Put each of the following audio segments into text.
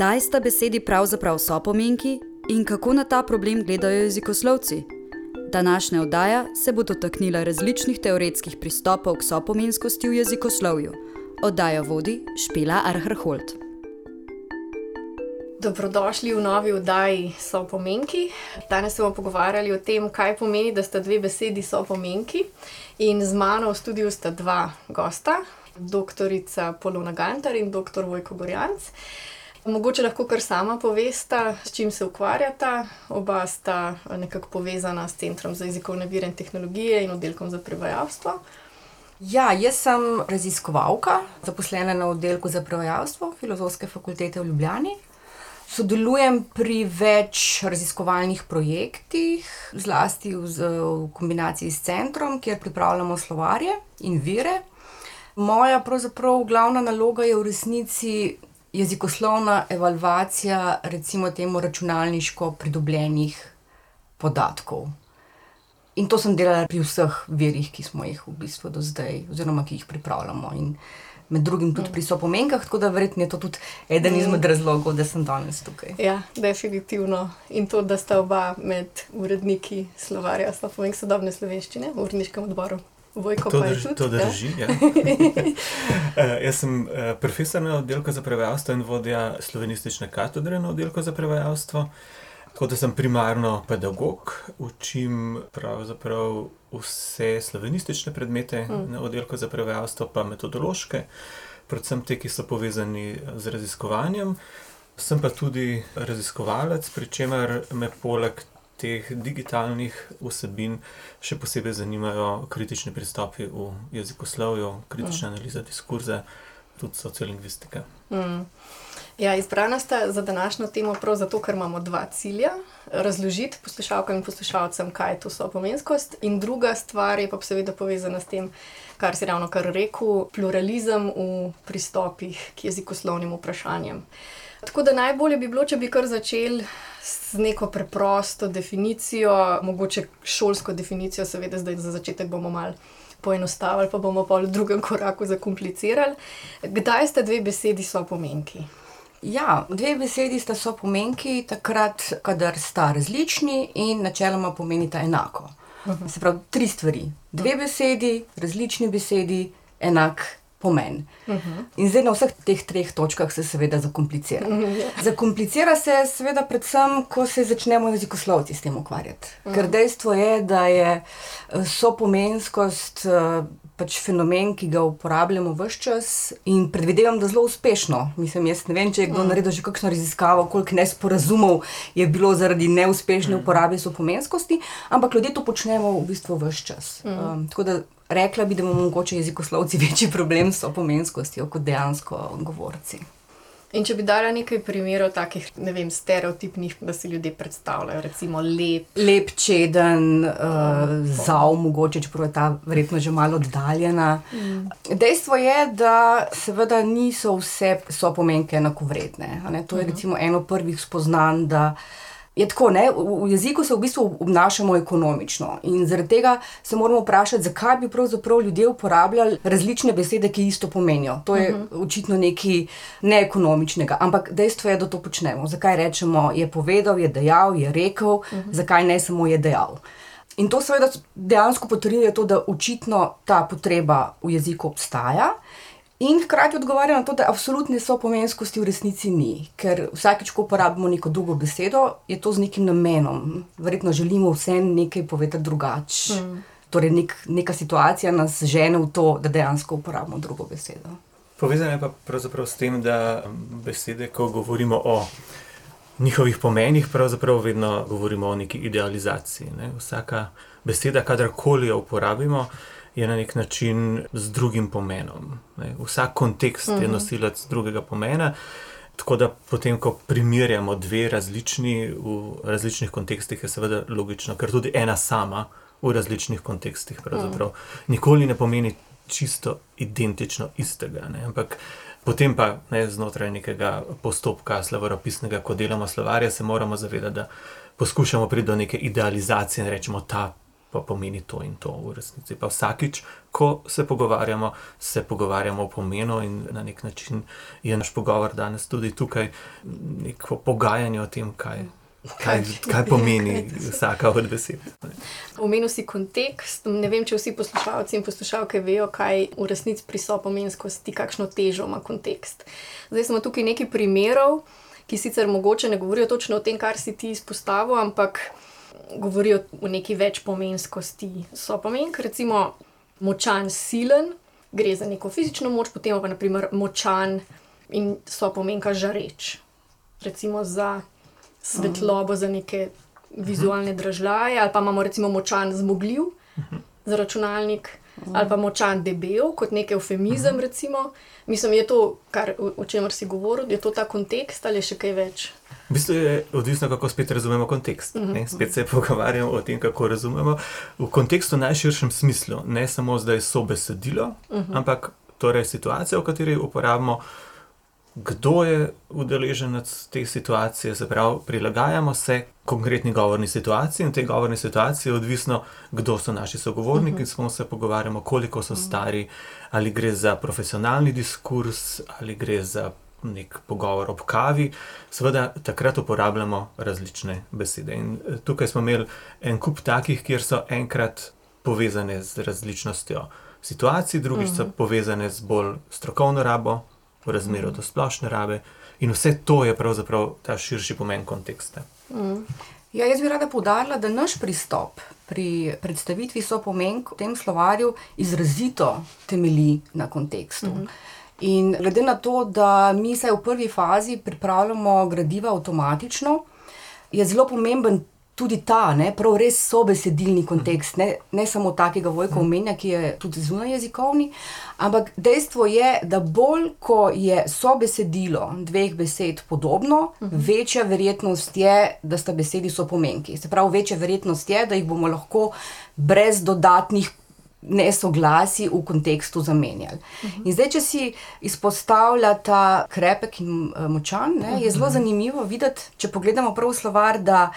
Kdaj sta besedi pravzaprav sopomenki in kako na ta problem gledajo jezikoslovci? Današnja oddaja se bo dotaknila različnih teoretskih pristopov k sopomenskosti v jezikoslovju. Oddajo vodi Špela Arhrholt. Dobrodošli v novi oddaji Sopomenki. Danes se bomo pogovarjali o tem, kaj pomeni, da sta dve besedi sopomenki. In z mano v studiu sta dva gosta, doktorica Polona Gantar in doktor Vojko Borjanc. Mogoče lahko kar sama povesta, s čim se ukvarjata. Oba sta nekako povezana s Centrom za jezikovne vire in tehnologije in oddelkom za prevajalstvo. Ja, jaz sem raziskovalka, zaposlena na oddelku za prevajalstvo Filozofske fakultete v Ljubljani. Sodelujem pri več raziskovalnih projektih, zlasti v, v kombinaciji s centrom, kjer pripravljamo slovarje in vire. Moja pravzaprav glavna naloga je v resnici jezikoslovna evalvacija, recimo temu računalniško pridobljenih podatkov. In to sem delala pri vseh virih, ki smo jih v bistvu do zdaj, oziroma ki jih pripravljamo. In med drugim tudi pri sopomenkah, tako da verjetno je to tudi eden izmed razlogov, da sem danes tukaj. Ja, definitivno. In to, da sta oba med uredniki slovarja Slovenk sodobne slovenščine v uredniškem odboru. Vojko, To, drž, tudi, to ja? drži. Ja. Eh, jaz sem eh, profesor na oddelku za prevajalstvo in vodja slovenistične katedre na oddelku za prevajalstvo. Tako da sem primarno pedagog, učim pravzaprav vse slovenistične predmete Mm. na oddelku za prevajalstvo, pa metodološke, predvsem te, ki so povezani z raziskovanjem. Sem pa tudi raziskovalec, pri čemer me poleg teh digitalnih vsebin še posebej zanimajo kritični pristopi v jezikoslovju, kritična analiza diskurza, tudi sociolingvistika. Mm. Ja, izbrana sta za današnjo temo prav zato, ker imamo dva cilja. Razložiti poslušalkam in poslušalcem, kaj je to sopomenskost, in druga stvar je pa seveda povezana s tem, kar si ravno kar rekel, pluralizem v pristopih k jezikoslovnim vprašanjem. Tako da najbolje bi bilo, če bi kar začeli z neko preprosto definicijo, mogoče šolsko definicijo, seveda zdaj za začetek bomo malo poenostavili, pa bomo pa v drugem koraku zakomplicirali. Kdaj sta dve besedi sopomenki? Ja, dve besedi sta sopomenki takrat, kadar sta različni in načeloma pomenita enako. Se pravi, tri stvari. Dve besedi, različni besedi, enak pomen. In zdaj na vseh teh treh točkah se seveda zakomplicira. Zakomplicira se seveda predvsem, ko se začnemo jezikoslovci s tem ukvarjati. Ker dejstvo je, da je eh, sopomenskost eh, pač fenomen, ki ga uporabljamo vse čas in predvidevam, da zelo uspešno. Mislim, jaz ne vem, če je kdo naredil že kakšno raziskavo, koliko nesporazumov je bilo zaradi neuspešne uporabe sopomenskosti, ampak ljudje to počnemo v bistvu vse čas. Um, tako da rekla bi, da imamo mogoče jezikoslovci večji problem s sopomenskostjo kot dejansko govorci. In če bi dala nekaj primerov takih, ne vem, stereotipnih, da si ljudje predstavljajo, recimo lep. Lep, čeden, uh, zav, mogoče, čeprav je ta verjetno že malo oddaljena. Mm. Dejstvo je, da seveda niso vse sopomenke enakovredne. a ne. To je recimo eno prvih spoznanj, da je tako, ne, v, v jeziku se v bistvu obnašamo ekonomično in zaradi tega se moramo vprašati, zakaj bi pravzaprav ljudje uporabljali različne besede, ki isto pomenijo. To je očitno nekaj neekonomičnega, ampak dejstvo je, da to počnemo. Zakaj rečemo, je povedal, je dejal, je rekel, zakaj ne samo je dejal. In to seveda dejansko potrjuje to, da očitno ta potreba v jeziku obstaja. In hkrati odgovarja na to, da absolutne sopomenskosti v resnici ni, ker vsakeč, ko uporabimo neko drugo besedo, je to z nekim namenom. Verjetno želimo vsem nekaj povedati drugače. Mm. Torej, nek, neka situacija nas žene v to, da dejansko uporabimo drugo besedo. Povezano je pa pravzaprav s tem, da besede, ko govorimo o njihovih pomenih, pravzaprav vedno govorimo o neki idealizaciji. Ne? Vsaka beseda, kadarkoli jo uporabimo, je na nek način z drugim pomenom. Ne? Vsak kontekst je nosilec drugega pomena. Tako da potem, ko primerjamo dve različni v različnih kontekstih, je seveda logično, ker tudi ena sama v različnih kontekstih pravzaprav nikoli ne pomeni čisto identično istega. Ne? Ampak potem pa ne, znotraj nekega postopka slovaropisnega, ko delamo slovarje, se moramo zavedati, da poskušamo priti do neke idealizacije in rečemo, ta pa pomeni to in to v resnici. Pa vsakič, ko se pogovarjamo, se pogovarjamo o pomenu in na nek način je naš pogovor danes tudi tukaj neko pogajanje o tem, kaj. Kaj, kaj pomeni vsaka od besed? Omenil si kontekst. Ne vem, če vsi poslušalci in poslušalke vejo, kaj v resnici pri sopomenskosti, kakšno težo ima kontekst. Zdaj smo tukaj nekaj primerov, ki sicer mogoče ne govorijo točno o tem, kar si ti izpostavil, ampak govorijo o neki večpomenskosti. Sopomenk, recimo močan, silen, gre za neko fizično moč, potem pa naprimer močan in sopomenka žareč. Recimo za svetlobo, za neke vizualne dražljaje, ali pa imamo recimo močan, zmogljiv za računalnik, ali pa močan, debel, kot nek eufemizem. Recimo. Mislim, je to, kar, o čemer si govoril, je to ta kontekst ali še kaj več. V bistvu je odvisno, kako spet razumemo kontekst. Uh -huh. Spet se pogovarjamo o tem, kako razumemo. V kontekstu najširšem smislu, ne samo zdaj so besedilo, uh -huh. ampak torej situacija, v kateri uporabimo kdo je udeleženec te situacije, se pravi, prilagajamo se konkretni govorni situaciji in v tej govorni situaciji je odvisno, kdo so naši sogovorniki, uh -huh. smo se pogovarjali, koliko so stari, ali gre za profesionalni diskurs, ali gre za nek pogovor ob kavi. Seveda, takrat uporabljamo različne besede. In eh, tukaj smo imeli en kup takih, kjer so enkrat povezane z različnostjo situacij, drugič so povezane z bolj strokovno rabo v razmerju do splošne rabe. In vse to je pravzaprav ta širši pomen konteksta. Mm. Ja, jaz bi rada poudarila, da naš pristop pri predstavitvi so pomen v tem slovarju izrazito temelji na kontekstu. Mm -hmm. In glede na to, da mi se v prvi fazi pripravljamo gradiva avtomatično, je zelo pomemben tudi ta, ne, prav res sobesedilni kontekst, ne, ne samo takega vojka omenja, ki je tudi zunaj jezikovni, ampak dejstvo je, da bolj ko je sobesedilo dveh besed podobno, večja verjetnost je, da sta besedi sopomenki. Se pravi, večja verjetnost je, da jih bomo lahko brez dodatnih nesoglasij v kontekstu zamenjali. Uh -huh. In zdaj, če si izpostavlja ta krepek in uh, močan, ne, je zelo zanimivo videti, če pogledamo prav slovar, da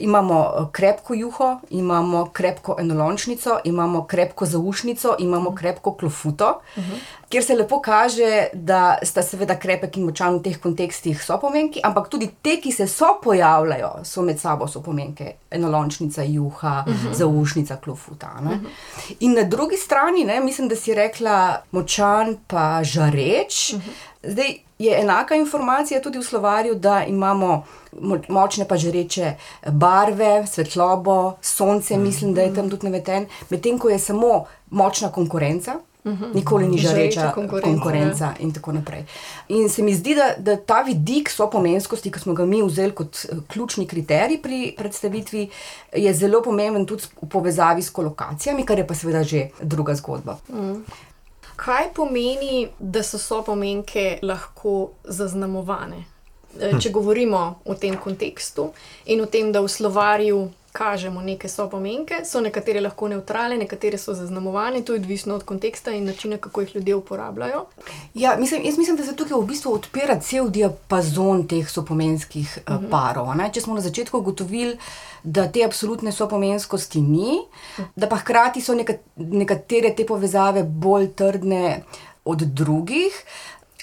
imamo eh, krepko juho, imamo krepko enolončnico, imamo krepko zaušnico, imamo krepko klofuto. Uh -huh kjer se lepo kaže, da sta seveda krepek in močan v teh kontekstih so pomenki, ampak tudi te, ki se so pojavljajo, so med sabo so pomenke. Enolončnica, juha, uh -huh. zaušnica, klofuta. Uh -huh. In na drugi strani, ne, mislim, da si rekla močan, pa žareč. Uh -huh. Zdaj je enaka informacija tudi v slovarju, da imamo močne, pa žareče barve, svetlobo, sonce, mislim, da je tam tudi naveden, medtem ko je samo močna konkurenca. -huh. nikoli ni žareča konkurenca. konkurenca ja. in tako naprej. In se mi zdi, da, da ta vidik sopomenskosti, ki smo ga mi vzeli kot eh, ključni kriterij pri predstavitvi, je zelo pomemben tudi v povezavi s kolokacijami, kar je pa seveda že druga zgodba. -huh. Kaj pomeni, da so sopomenke lahko zaznamovane? Eh, če govorimo o tem kontekstu in o tem, da v slovarju kažemo neke sopomenke, so nekatere lahko neutralne, nekatere so zaznamovane, to je odvisno od konteksta in načina, kako jih ljudje uporabljajo. Ja, mislim, jaz mislim, da se tukaj v bistvu odpira cel diapazon teh sopomenskih uh eh, -huh. Mhm. parov. Ne? Če smo na začetku ugotovili, da te absolutne sopomenskosti ni, da pa hkrati so nekatere te povezave bolj trdne od drugih,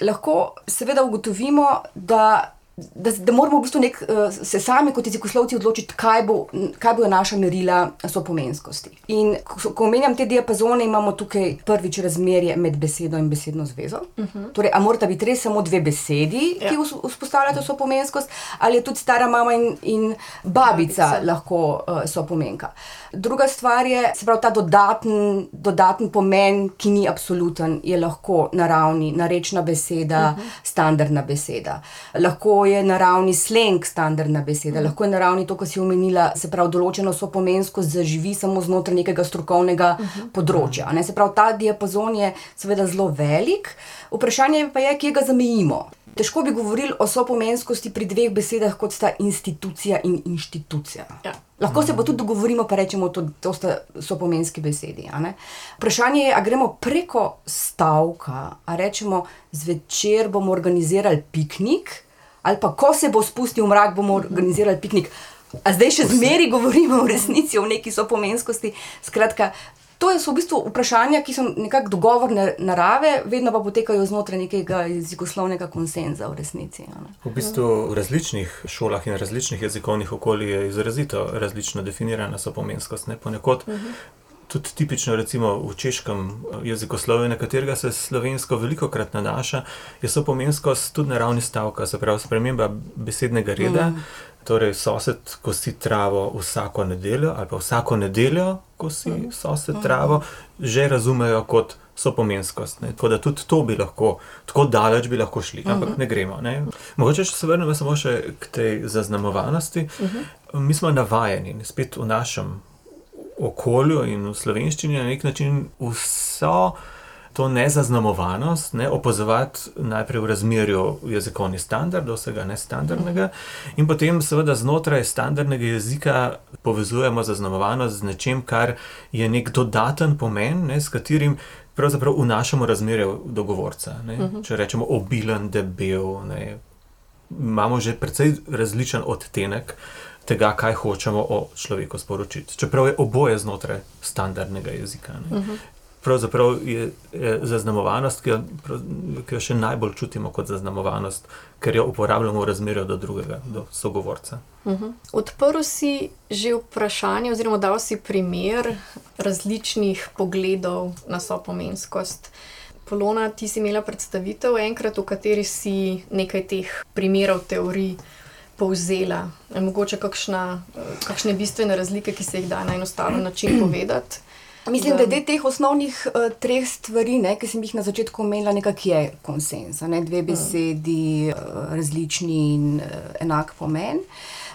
lahko seveda ugotovimo, da da, da moramo v bistvu nek, uh, se sami kot jezikoslovci odločiti, kaj, bo, kaj bojo naša merila sopomenskosti. In ko, ko omenjam te diapazone, imamo tukaj prvič razmerje med besedo in besedno zvezo. Uh mhm. -huh. Torej, a morata biti res samo dve besedi, ja. ki vzpostavljata sopomenskost, ali je tudi stara mama in, in babica, babica. lahko uh, sopomenka. Druga stvar je, se pravi, ta dodaten, dodaten pomen, ki ni absoluten, je lahko naravni, narečna beseda, uh mhm. -huh. standardna beseda. Lahko je naravni sleng, standardna beseda, uh mhm. -huh. lahko je naravni to, kar si omenila, se pravi, določeno so pomensko zaživi samo znotraj nekega strokovnega uh mhm. -huh. področja. Ne? Se pravi, ta diapazon je seveda zelo velik, vprašanje pa je, kje ga zamejimo. Težko bi govorili o sopomenskosti pri dveh besedah, kot sta institucija in inštitucija. Ja. Lahko se pa tudi dogovorimo, pa rečemo, da to sta sopomenski besedi. Vprašanje je, ali gremo preko stavka, ali rečemo, zvečer bomo organizirali piknik, ali pa ko se bo spustil mrak, bomo organizirali piknik. A zdaj še zmeri govorimo v resnici o neki sopomenskosti. Skratka, to so v bistvu vprašanja, ki so nekako dogovorne narave, vedno pa potekajo znotraj nekega jezikoslovnega konsenza v resnici. V bistvu v različnih šolah in različnih jezikovnih okoljih je izrazito različno definirana sopomenskost. Ne? Ponekod uh -huh tudi tipično, recimo v češkem eh, jezikoslovju, na katerega se slovensko veliko krat nanaša, je so pomenskost tudi na ravni stavka, se pravi sprememba besednega reda. Mm. Torej, sosed kosi travo vsako nedeljo, ali pa vsako nedeljo kosi mm. sosed mm. travo, že razumejo kot sopomenskost. Ne? Tako da tudi to bi lahko, tako daleč bi lahko šli, ampak mm. ne gremo. Ne? Mogoče se vrnemo samo še k tej zaznamovanosti. Mm -hmm. Mi smo navajeni, spet v našem okolju in v slovenščini na nek način vso to nezaznamovanost ne, opazovati najprej v razmerju jezikovnih standardov, vsega nestandardnega, in potem seveda znotraj standardnega jezika povezujemo zaznamovanost z nečem, kar je nek dodaten pomen, ne, s katerim. Pravzaprav vnašamo razmerje do govorca. Uh mhm. -huh. Če rečemo obilen, debel, ne, imamo že precej različen odtenek tega, kaj hočemo o človeku sporočiti. Čeprav je oboje znotraj standardnega jezika. Uh mhm. -huh. Pravzaprav je, je zaznamovanost, ki jo, ki jo še najbolj čutimo kot zaznamovanost, ker jo uporabljamo v razmerju do drugega, do sogovorca. Uh -huh. Odprl si že vprašanje, oziroma dal si primer različnih pogledov na sopomenskost. Polona, ti si imela predstavitev enkrat, v kateri si nekaj teh primerov teorij povzela? Mogoče kakšna, kakšne bistvene razlike, ki se jih da na enostaven način povedati? Mislim, da je teh osnovnih uh, treh stvari, ne, ki sem jih na začetku omenila, nekako je konsens. Ne, dve besedi, uh, različni in uh, enak pomen.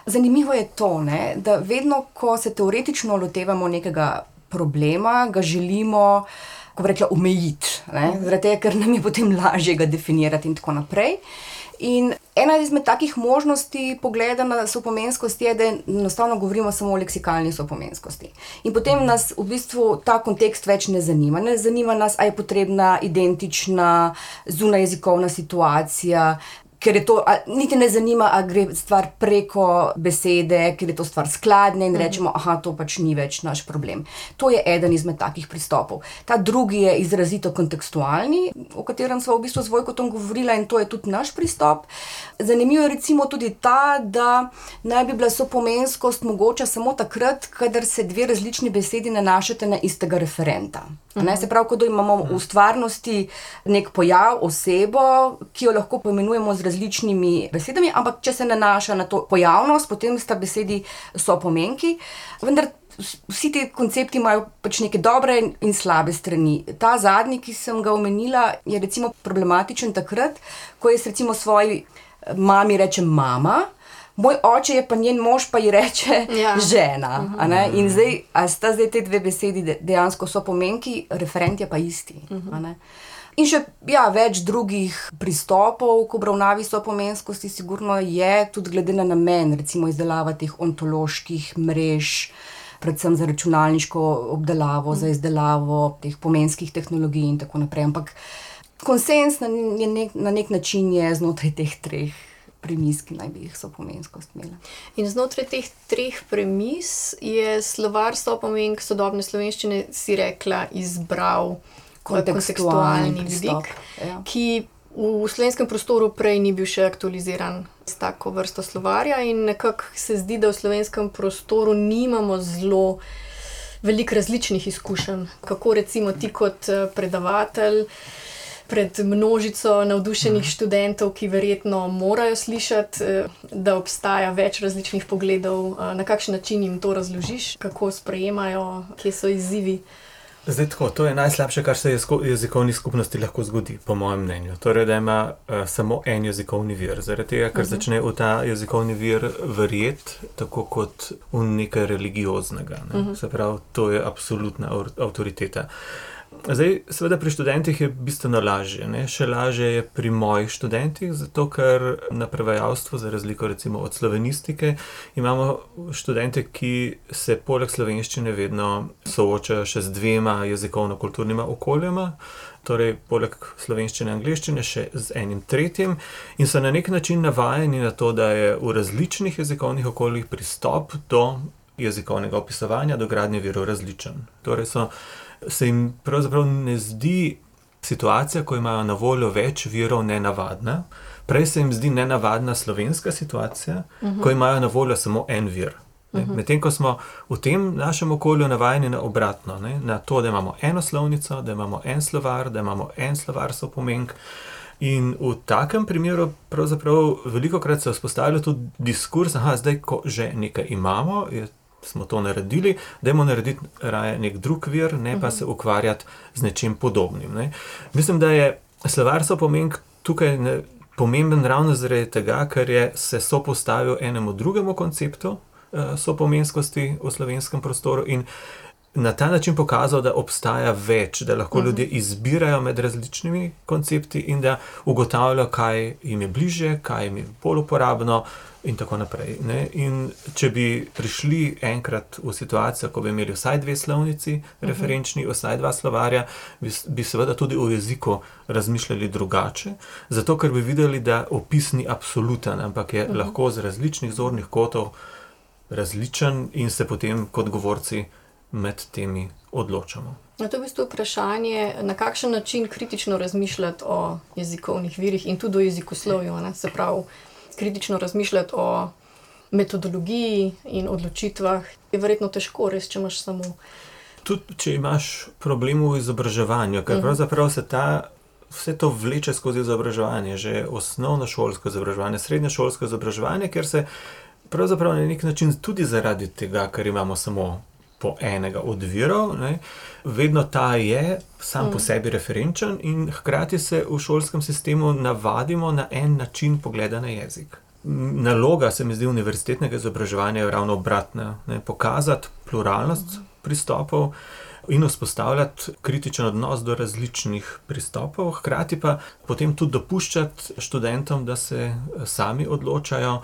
Zanimivo je to, ne, da vedno, ko se teoretično lotevamo nekega problema, ga želimo, kako rekla, omejiti. Zaradi tega, ker nam je potem lažje ga definirati in tako naprej. In ena izmed takih možnosti pogleda na sopomenskost je, da enostavno govorimo samo o leksikalni sopomenskosti. In potem nas v bistvu ta kontekst več ne zanima. Ne zanima nas, ali je potrebna identična zunajjezikovna situacija, ker je to, a, niti ne zanima, ali gre stvar preko besede, ker je to stvar skladna in mhm. rečemo, da to pač ni več naš problem. To je eden izmed takih pristopov. Ta drugi je izrazito kontekstualni, o katerem smo v bistvu z Vojkotom govorili in to je tudi naš pristop. Zanimivo je recimo tudi ta, da naj bi bila sopomenskost mogoča samo takrat, kadar se dve različni besedi nanašate na istega referenta. Ne, mhm. se pravi, da imamo v stvarnosti nek pojav, osebo, ki jo lahko poimenujemo z različnimi različnimi besedami, ampak če se nanaša na to pojavnost, potem sta besedi so pomenki. Vendar vsi ti koncepti imajo pač neke dobre in slabe strani. Ta zadnji, ki sem ga omenila, je recimo problematičen takrat, ko jaz recimo svoji eh, mami rečem mama. Moj oče je pa njen mož, pa ji reče ja. žena. Uh mhm. -huh. In zdaj, a sta zdaj te dve besedi dejansko so pomenki, referent je pa isti. Uh. -huh. In še ja, več drugih pristopov k obravnavi sopomenskosti, sigurno je tudi glede na namen, recimo izdelava teh ontoloških mrež, predvsem za računalniško obdelavo, mm. za izdelavo teh pomenskih tehnologij in tako naprej. Ampak konsens na, nek, na nek način je znotraj teh treh. Premis, ki naj bi jih so pomenskost imeli. In znotraj teh treh premis je slovar sopomenk sodobne slovenščine, si rekla, izbral kontekstualni vidik, ja. ki v slovenskem prostoru prej ni bil še aktualiziran s tako vrsto slovarja, in nekako se zdi, da v slovenskem prostoru nimamo zelo veliko različnih izkušenj. Kako recimo ti kot eh, predavatelj. Pred množico navdušenih mhm. študentov, ki verjetno morajo slišati, eh, da obstaja več različnih pogledov, eh, na kakšen način jim to razložiš, kako sprejemajo, kje so izzivi. Zdaj, tako, to je najslabše, kar se jezikovni skupnosti lahko zgodi, po mojem mnenju. Torej, da ima uh, samo en jezikovni vir, zaradi tega, ker uh mhm. -huh. začne v ta jezikovni vir verjeti, tako kot v nekaj religioznega. Ne? Uh mhm. -huh. Se pravi, to je absolutna avtoriteta. Zdaj, seveda, pri študentih je bistveno lažje. Ne? Še lažje je pri mojih študentih, zato ker na prevajalstvu, za razliko recimo od slovenistike, imamo študente, ki se poleg slovenščine vedno soočajo še z dvema jezikovno-kulturnima okoljema. Torej, poleg slovenščine in angliščine, še z enim tretjim, in so na nek način navajeni na to, da je v različnih jezikovnih okoljih pristop do jezikovnega opisovanja, do gradnje virov različen. Torej so se jim pravzaprav ne zdi situacija, ko imajo na voljo več virov, nenavadna. Prej se jim zdi nenavadna slovenska situacija, uh -huh. ko imajo na voljo samo en vir. Uh -huh. Medtem ko smo v tem našem okolju navajeni na obratno, ne? na to, da imamo eno slovnico, da imamo en slovar, da imamo en slovar so pomenk. In v takem primeru, pravzaprav, veliko krat se vzpostavlja tudi diskurs, da zdaj, ko že nekaj imamo, je smo to naredili, da je moramo narediti raje nek drug vir, ne pa se ukvarjati z nečim podobnim. Ne. Mislim, da je slovarstvo pomen tukaj ne, pomemben ravno zaradi tega, ker je se sopostavil enemu drugemu konceptu uh, sopomenskosti v slovenskem prostoru in na ta način pokazal, da obstaja več, da lahko uh -huh. ljudje izbirajo med različnimi koncepti in da ugotavljajo, kaj jim je bliže, kaj jim je bolj uporabno in tako naprej. Ne? In če bi prišli enkrat v situacijo, ko bi imeli vsaj dve slovnici, mhm. referenčni, vsaj dva slovarja, bi, bi seveda tudi o jeziku razmišljali drugače, zato ker bi videli, da opis ni absoluten, ampak je uh -huh. lahko z različnih zornih kotov različen in se potem kot govorci med temi odločamo. Na to je v bistvu vprašanje, na kakšen način kritično razmišljati o jezikovnih virih in tudi o jezikoslovju. Se pravi, kritično razmišljati o metodologiji in odločitvah, je verjetno težko, res, če imaš samo. Tudi, če imaš problem v izobraževanju, ker mhm. pravzaprav se ta. Vse to vleče skozi izobraževanje, že osnovno šolsko izobraževanje, srednje šolsko izobraževanje, ker se pravzaprav na nek način tudi zaradi tega, ker imamo samo po enega od virov, ne, vedno ta je sam mm. po sebi referenčen in hkrati se v šolskem sistemu navadimo na en način pogleda na jezik. Naloga se mi zdi univerzitetnega izobraževanja je ravno obratna. Ne, pokazati pluralnost mm. pristopov. In vzpostavljati kritičen odnos do različnih pristopov, hkrati pa potem tudi dopuščati študentom, da se sami odločajo,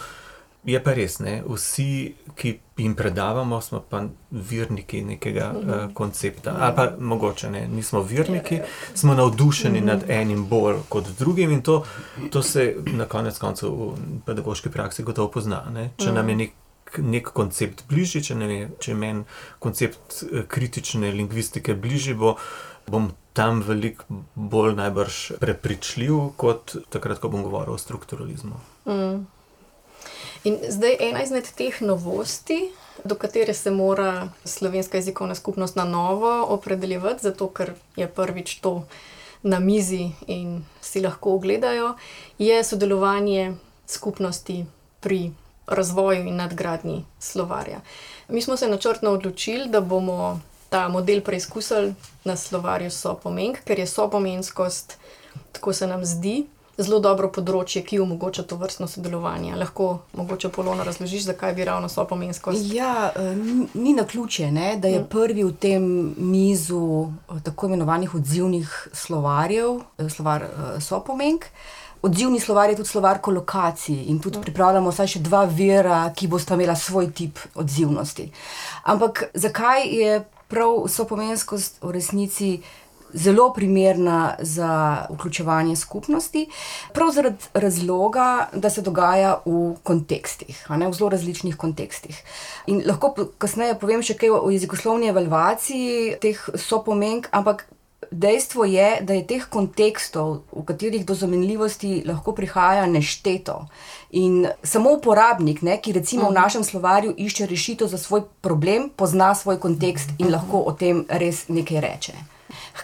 Je pa res, ne? vsi, ki jim predavamo, smo pa verniki nekega uh, koncepta. Ali pa mogoče ne, nismo verniki, smo navdušeni nad enim bolj kot drugim in to, to se na konec koncev v pedagoški praksi gotovo pozna. Ne? Če nam je nek, nek koncept bližji, če, je, če meni koncept eh, kritične lingvistike bližji, bo, bom tam veliko bolj najbrž prepričljiv kot takrat, ko bom govoril o strukturalizmu. Mm. In zdaj ena izmed teh novosti, do katere se mora slovenska jezikovna skupnost na novo opredeljevati, zato ker je prvič to na mizi in si lahko ogledajo, je sodelovanje skupnosti pri razvoju in nadgradnji slovarja. Mi smo se načrtno odločili, da bomo ta model preizkusili na slovarju Sopomenk, ker je sopomenskost, tako se nam zdi, zelo dobro področje, ki omogoča to vrstno sodelovanje. Lahko mogoče polno razložiš, zakaj bi ravno so pomensko. Ja, eh, ni na ključe, ne, da je mm. prvi v tem nizu eh, tako imenovanih odzivnih slovarjev, eh, slovar so pomenk. Odzivni slovar je tudi slovar kolokacij in tudi mm. pripravljamo vsaj še dva vira, ki bosta imela svoj tip odzivnosti. Ampak zakaj je prav sopomenskost v resnici zelo primerna za vključevanje skupnosti, prav zaradi razloga, da se dogaja v kontekstih, ne, v zelo različnih kontekstih. In lahko kasneje povem še kaj o jezikoslovni evalvaciji teh sopomenk, ampak. Dejstvo je, da je teh kontekstov, v katerih do zamenljivosti lahko prihaja nešteto. In samo uporabnik, ne, ki recimo v mhm. našem slovarju išče rešitev za svoj problem, pozna svoj kontekst in lahko o tem res nekaj reče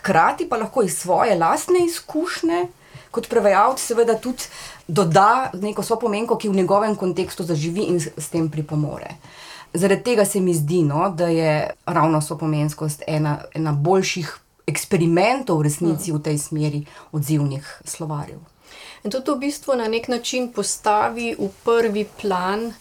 hkrati pa lahko iz svoje lastne izkušnje, kot prevajalec, seveda tudi doda neko sopomenko, ki v njegovem kontekstu zaživi in s tem pripomore. Zaradi tega se mi zdi, no, da je ravno sopomenskost ena, ena boljših eksperimentov v resnici v tej smeri odzivnih slovarjev. In to v bistvu na nek način postavi v prvi plan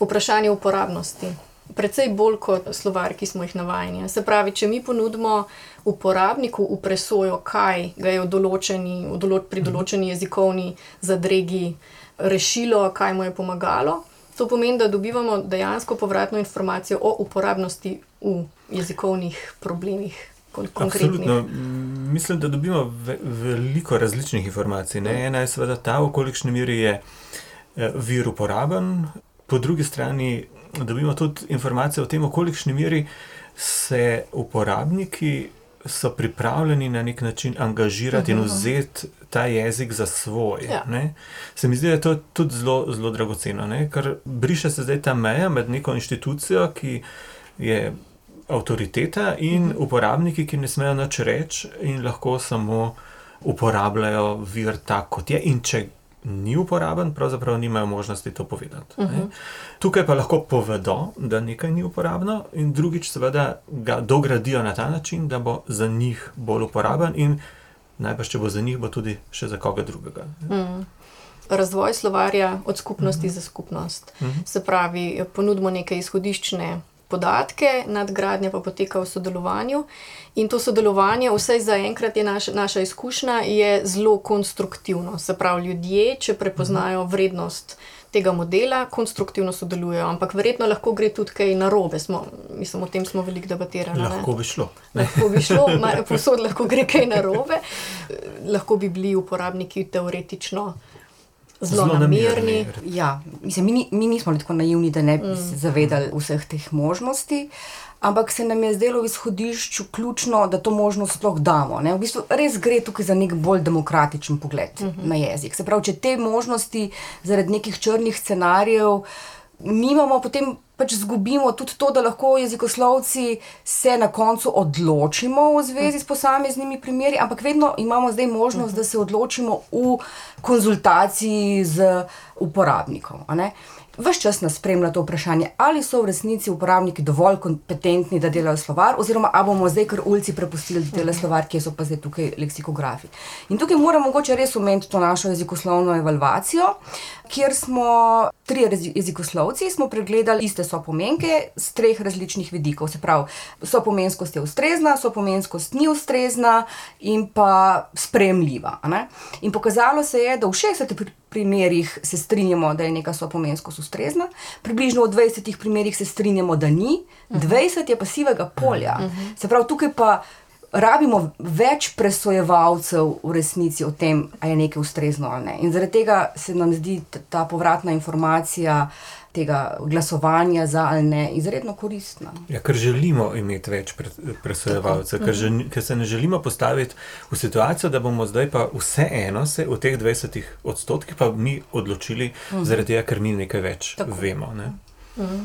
vprašanje uporabnosti precej bolj kot slovar, ki smo jih navajeni. Se pravi, če mi ponudimo uporabniku v presojo, kaj ga je v določeni, v dolo, pri določeni jezikovni zadregi rešilo, kaj mu je pomagalo. To pomeni, da dobivamo dejansko povratno informacijo o uporabnosti v jezikovnih problemih. Absolutno. Mislim, da dobimo ve veliko različnih informacij. Ne? Ena je seveda ta, v kolikšni meri je eh, vir uporaben, po drugi strani dobimo tudi informacije o tem, v kolikšni meri se uporabniki so pripravljeni na nek način angažirati uh -huh. in vzeti ta jezik za svoj. Ja. Se mi zdi, da je to tudi zelo, zelo dragoceno, ne? ker briše se zdaj ta meja med neko inštitucijo, ki je avtoriteta, in uh -huh. uporabniki, ki ne smejo nič reči in lahko samo uporabljajo vir tak, kot je. In če ni uporaben, pravzaprav nimajo možnosti to povedati. Uh -huh. Tukaj pa lahko povedo, da nekaj ni uporabno, in drugič, seveda, ga dogradijo na ta način, da bo za njih bolj uporaben, in najbrž, če bo za njih, bo tudi še za koga drugega. Uh mhm. -huh. Razvoj slovarja od skupnosti mhm. -huh. za skupnost. Mhm. -huh. Se pravi, ponudimo neke izhodiščne podatke, nadgradnja pa poteka v sodelovanju. In to sodelovanje, vsaj za enkrat je naš, naša izkušnja, je zelo konstruktivno. Se pravi, ljudje, če prepoznajo vrednost tega modela, konstruktivno sodelujejo. Ampak verjetno lahko gre tudi kaj narobe. Smo, mislim, o tem smo veliko debatirali. Lahko bi šlo. Lahko bi šlo, posod lahko gre kaj narobe. Lahko bi bili uporabniki teoretično zelo namerni. Ja, mislim, mi, mi nismo tako naivni, da ne bi mm. se zavedali vseh teh možnosti. Ampak se nam je zdelo v izhodišču ključno, da to možnost sploh damo. Ne? V bistvu res gre tukaj za nek bolj demokratičen pogled uh mhm. -huh. na jezik. Se pravi, če te možnosti zaradi nekih črnih scenarijev nimamo, potem pač izgubimo tudi to, da lahko jezikoslovci se na koncu odločimo v zvezi s posameznimi primeri, ampak vedno imamo zdaj možnost, da se odločimo v konzultaciji z uporabnikom. Ves čas nas spremlja to vprašanje, ali so v resnici uporabniki dovolj kompetentni, da delajo slovar, oziroma ali bomo zdaj kar ulici prepustili, da delajo slovar, kje so pa zdaj tukaj leksikografi. In tukaj moramo mogoče res omeniti to našo jezikoslovno evalvacijo, kjer smo tri jezikoslovci smo pregledali iste sopomenke z treh različnih vidikov. Se pravi, sopomenskost je ustrezna, sopomenskost ni ustrezna in pa spremljiva. In pokazalo se je, da v 60 primerih se strinjamo, da je neka sopomenskost ustrezna, približno v 20 primerih se strinjamo, da ni, 20 je pasivnega polja. Se pravi, tukaj pa rabimo več presojevalcev v resnici o tem, ali je nekaj ustrezno ali ne. In zaradi tega se nam zdi ta povratna informacija. Tega glasovanja za ali ne, izredno koristna. Ja, ker želimo imeti več presojevalcev, ker, mhm. ker se ne želimo postaviti v situacijo, da bomo zdaj pa vseeno se v teh 20 odstotkih pa mi odločili, -huh. zaradi tega, ker mi nekaj več Tako. vemo. Ne? Mhm.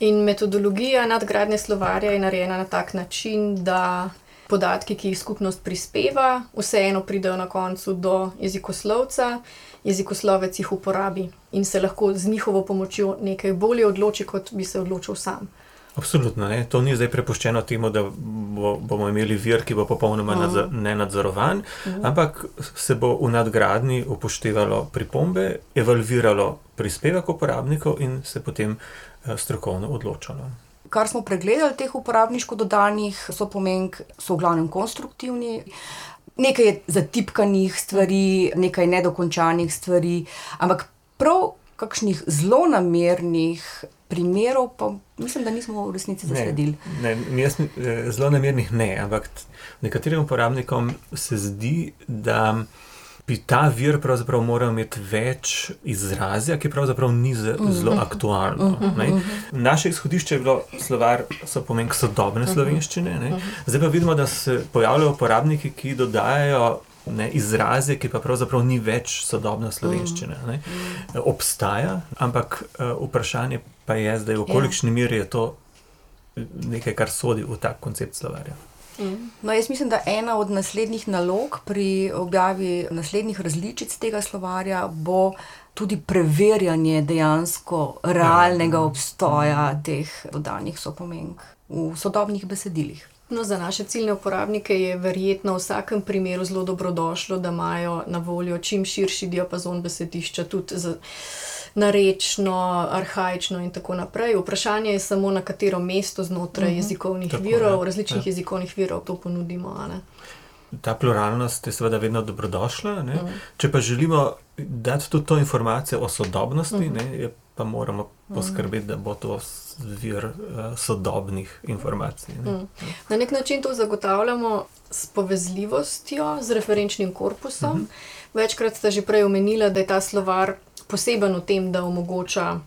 In metodologija nadgradnje slovarja je narejena na tak način, da podatki, ki jih skupnost prispeva, vseeno pridejo na koncu do jezikoslovca, jezikoslovec jih uporabi in se lahko z njihovo pomočjo nekaj bolje odloči, kot bi se odločil sam. Absolutno, ne. to ni zdaj prepuščeno temu, da bo, bomo imeli vir, ki bo popolnoma uh -huh. nenadzorovan, uh -huh. ampak se bo v nadgradni upoštevalo pripombe, evalviralo prispevek uporabnikov in se potem uh, strokovno odločalo kar smo pregledali, teh uporabniško dodanih, so pomenk, so v glavnem konstruktivni. Nekaj je zatipkanih stvari, nekaj nedokončanih stvari, ampak prav kakšnih zelo namernih primerov, pa mislim, da nismo v resnici zasledili. Ne, ne, jaz, eh, zelo namernih ne, ampak nekaterim uporabnikom se zdi, da bi ta vir pravzaprav moral imeti več izrazja, ki pravzaprav ni zelo mhm. aktualno. Uh -huh, uh -huh. Naše izhodišče je bilo slovar, so pomen sodobne uh -huh. slovenščine, ne? zdaj pa vidimo, da se pojavljajo uporabniki, ki dodajajo. Ne, izraze, ki pa pravzaprav ni več sodobna slovenščina. Ne. Obstaja, ampak uh, vprašanje pa je zdaj, v kolikšni meri je to nekaj, kar sodi v tak koncept slovarja. No, jaz mislim, da ena od naslednjih nalog pri objavi naslednjih različic tega slovarja bo tudi preverjanje dejansko realnega obstoja teh dodanih sopomenk v sodobnih besedilih. No, za naše ciljne uporabnike je verjetno v vsakem primeru zelo dobrodošlo, da imajo na voljo čim širši diapazon besedišča, tudi za narečno, arhajično in tako naprej. Vprašanje je samo, na katero mesto znotraj Mhm. jezikovnih Tako, virov, ja. različnih Ja. jezikovnih virov to ponudimo. Ta pluralnost je seveda vedno dobrodošla. Ne? Če pa želimo dati tudi to informacijo o sodobnosti, ne, je pa moramo poskrbeti, da bo to vir uh, sodobnih informacij. Ne? Na nek način to zagotavljamo s povezljivostjo, z referenčnim korpusom. Večkrat ste že prej omenili, da je ta slovar poseben v tem, da omogoča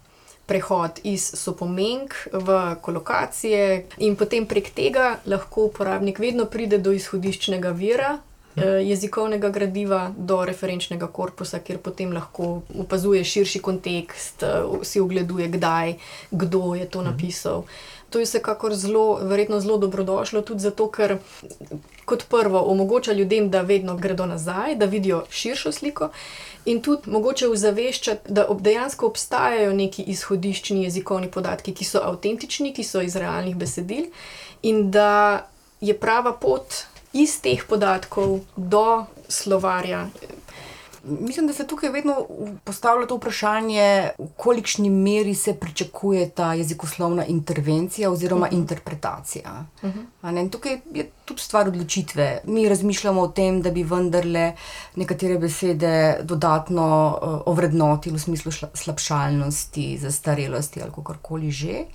prehod iz sopomenk v kolokacije, in potem prek tega lahko uporabnik vedno pride do izhodiščnega vira. eh, Jezikovnega gradiva do referenčnega korpusa, kjer potem lahko opazuje širši kontekst, eh, si ogleduje, kdaj, kdo je to napisal. To je vsekakor zelo, verjetno zelo dobrodošlo, tudi zato, ker kot prvo omogoča ljudem, da vedno gredo nazaj, da vidijo širšo sliko, in tudi mogoče ozaveščati, da ob dejansko obstajajo neki izhodiščni jezikovni podatki, ki so avtentični, ki so iz realnih besedil, in da je prava pot iz teh podatkov do slovarja. Mislim, da se tukaj vedno postavlja to vprašanje, v kolikšni meri se pričakuje ta jezikoslovna intervencija oziroma uh -huh. interpretacija. Uh -huh. ne, tukaj je tudi stvar odločitve. Mi razmišljamo o tem, da bi vendarle nekatere besede dodatno uh, ovrednotili v smislu šla, slabšalnosti, zastarelosti ali kakorkoli že.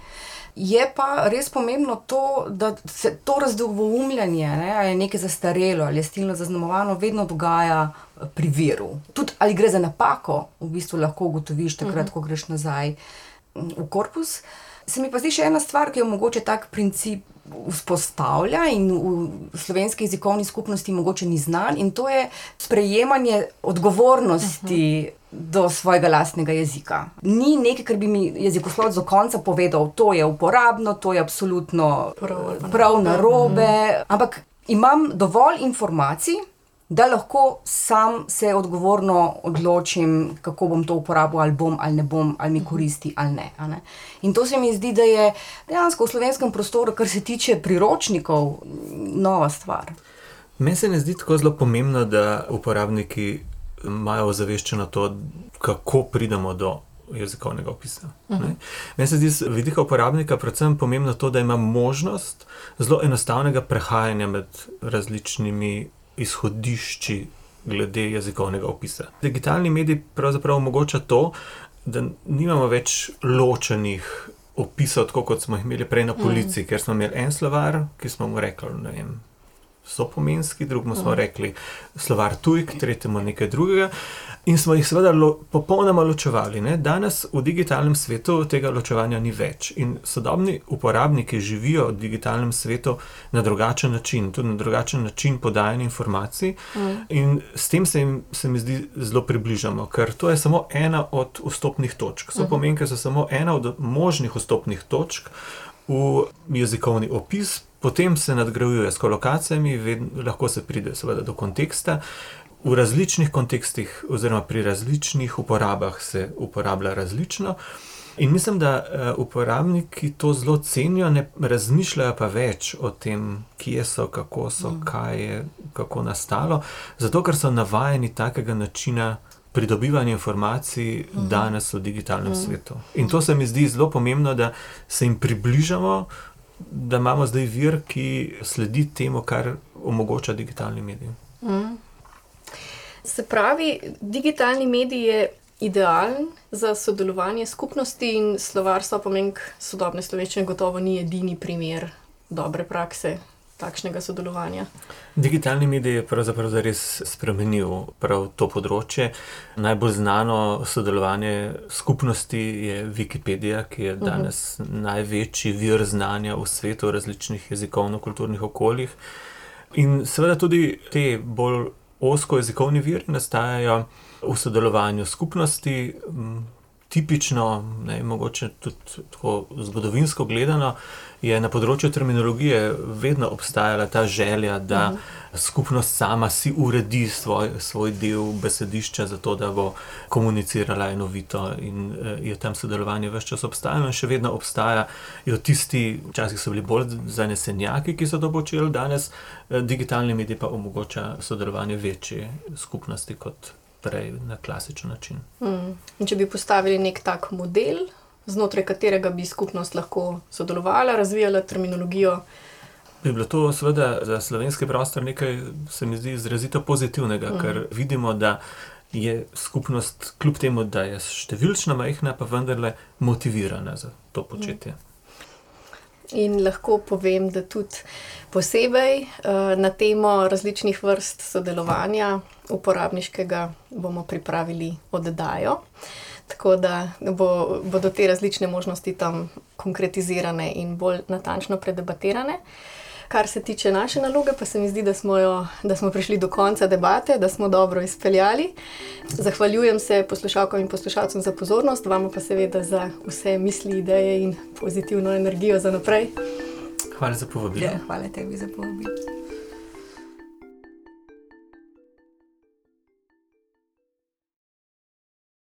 Je pa res pomembno to, da se to razdvoumljanje, ne, ali je nekaj zastarelo ali je stilno zaznamovano, vedno dogaja eh, pri viru. Tudi ali gre za napako, v bistvu lahko ugotoviš takrat, ko greš nazaj mm, v korpus. Se mi pa zdi še ena stvar, ki jo mogoče tak princip vzpostavlja in v slovenski jezikovni skupnosti mogoče ni znan, in to je sprejemanje odgovornosti. Do svojega lastnega jezika. Ni nekaj, kar bi mi jezikoslovec do konca povedal, to je uporabno, to je absolutno Prav prav narobe. narobe. Ampak imam dovolj informacij, da lahko sam se odgovorno odločim, kako bom to uporabil, ali bom ali ne bom, ali mi koristi ali ne. a ne. In to se mi zdi, da je dejansko v slovenskem prostoru, kar se tiče priročnikov, nova stvar. Meni se ne zdi tako zelo pomembno, da uporabniki imajo ozaveščeno to, kako pridemo do jezikovnega opisa. Uh -huh. Meni se zdi z vidika uporabnika predvsem pomembno to, da ima možnost zelo enostavnega prehajanja med različnimi izhodišči glede jezikovnega opisa. Digitalni medij pravzaprav omogoča to, da nimamo več ločenih opisov, tako kot smo jih imeli prej na polici, mm. ker smo imeli en slovar, ki smo mu rekli, ne vem. So pomenski, drugemu smo rekli slovar tujk, tretjemu nekaj drugega, in smo jih seveda lo, popolnoma ločevali. Ne? Danes v digitalnem svetu tega ločevanja ni več in sodobni uporabniki živijo v digitalnem svetu na drugačen način, tudi na drugačen način podajanja informacij, mm. in s tem se jim, se mi zdi, zelo približamo, ker to je samo ena od vstopnih točk. So pomenke so samo ena od možnih vstopnih točk v jezikovni opis. Potem se nadgrajuje s kolokacijami, vedno, lahko se pride seveda do konteksta. V različnih kontekstih, oziroma pri različnih uporabah, se uporablja različno. In mislim, da uh, uporabniki to zelo cenijo, ne razmišljajo pa več o tem, kje so, kako so, mm. kaj je, kako nastalo, zato ker so navajeni takega načina pridobivanja informacij mm. danes v digitalnem mm. svetu. In to se mi zdi zelo pomembno, da se jim približamo, da imamo zdaj vir, ki sledi temu, kar omogoča digitalni medij. Mm. Se pravi, digitalni medij je idealen za sodelovanje skupnosti in slovarstvo pomenk sodobne slovenščine gotovo ni edini primer dobre prakse takšnega sodelovanja. Digitalni medij je pravzaprav res spremenil prav to področje. Najbolj znano sodelovanje skupnosti je Wikipedija, ki je danes uh -huh. največji vir znanja v svetu v različnih jezikovno-kulturnih okoljih. In seveda tudi te bolj osko jezikovni viri nastajajo v sodelovanju skupnosti. Tipično, ne, mogoče tudi tako zgodovinsko gledano, je na področju terminologije vedno obstajala ta želja, da uh -huh. Skupnost sama si uredi svoj, svoj del besedišča, zato da bo komunicirala enovito, in uh, je tam sodelovanje vse čas obstajalo, in še vedno obstajajo tisti, včasih so bili bolj zanesenjaki, ki so to počeli, danes uh, digitalni medij pa omogoča sodelovanje večje skupnosti kot prej na klasičen način. Mm. In če bi postavili nek tak model, znotraj katerega bi skupnost lahko sodelovala, razvijala terminologijo. Bi bilo to, seveda, za slovenski prostor nekaj, se mi zdi, izrazito pozitivnega, mm. ker vidimo, da je skupnost, kljub temu, da je številčno majhna, pa vendarle motivirana za to početje. Mm. In lahko povem, da tudi posebej uh, na temo različnih vrst sodelovanja uporabniškega bomo pripravili oddajo. Tako da bo, bodo te različne možnosti tam konkretizirane in bolj natančno predebatirane. Kar se tiče naše naloge, pa se mi zdi, da smo, jo, da smo prišli do konca debate, da smo dobro izpeljali. Zahvaljujem se poslušalkam in poslušalcem za pozornost, vam pa seveda za vse misli, ideje in pozitivno energijo za naprej. Hvala za povabilo. Ja, hvala tebi za povabilo.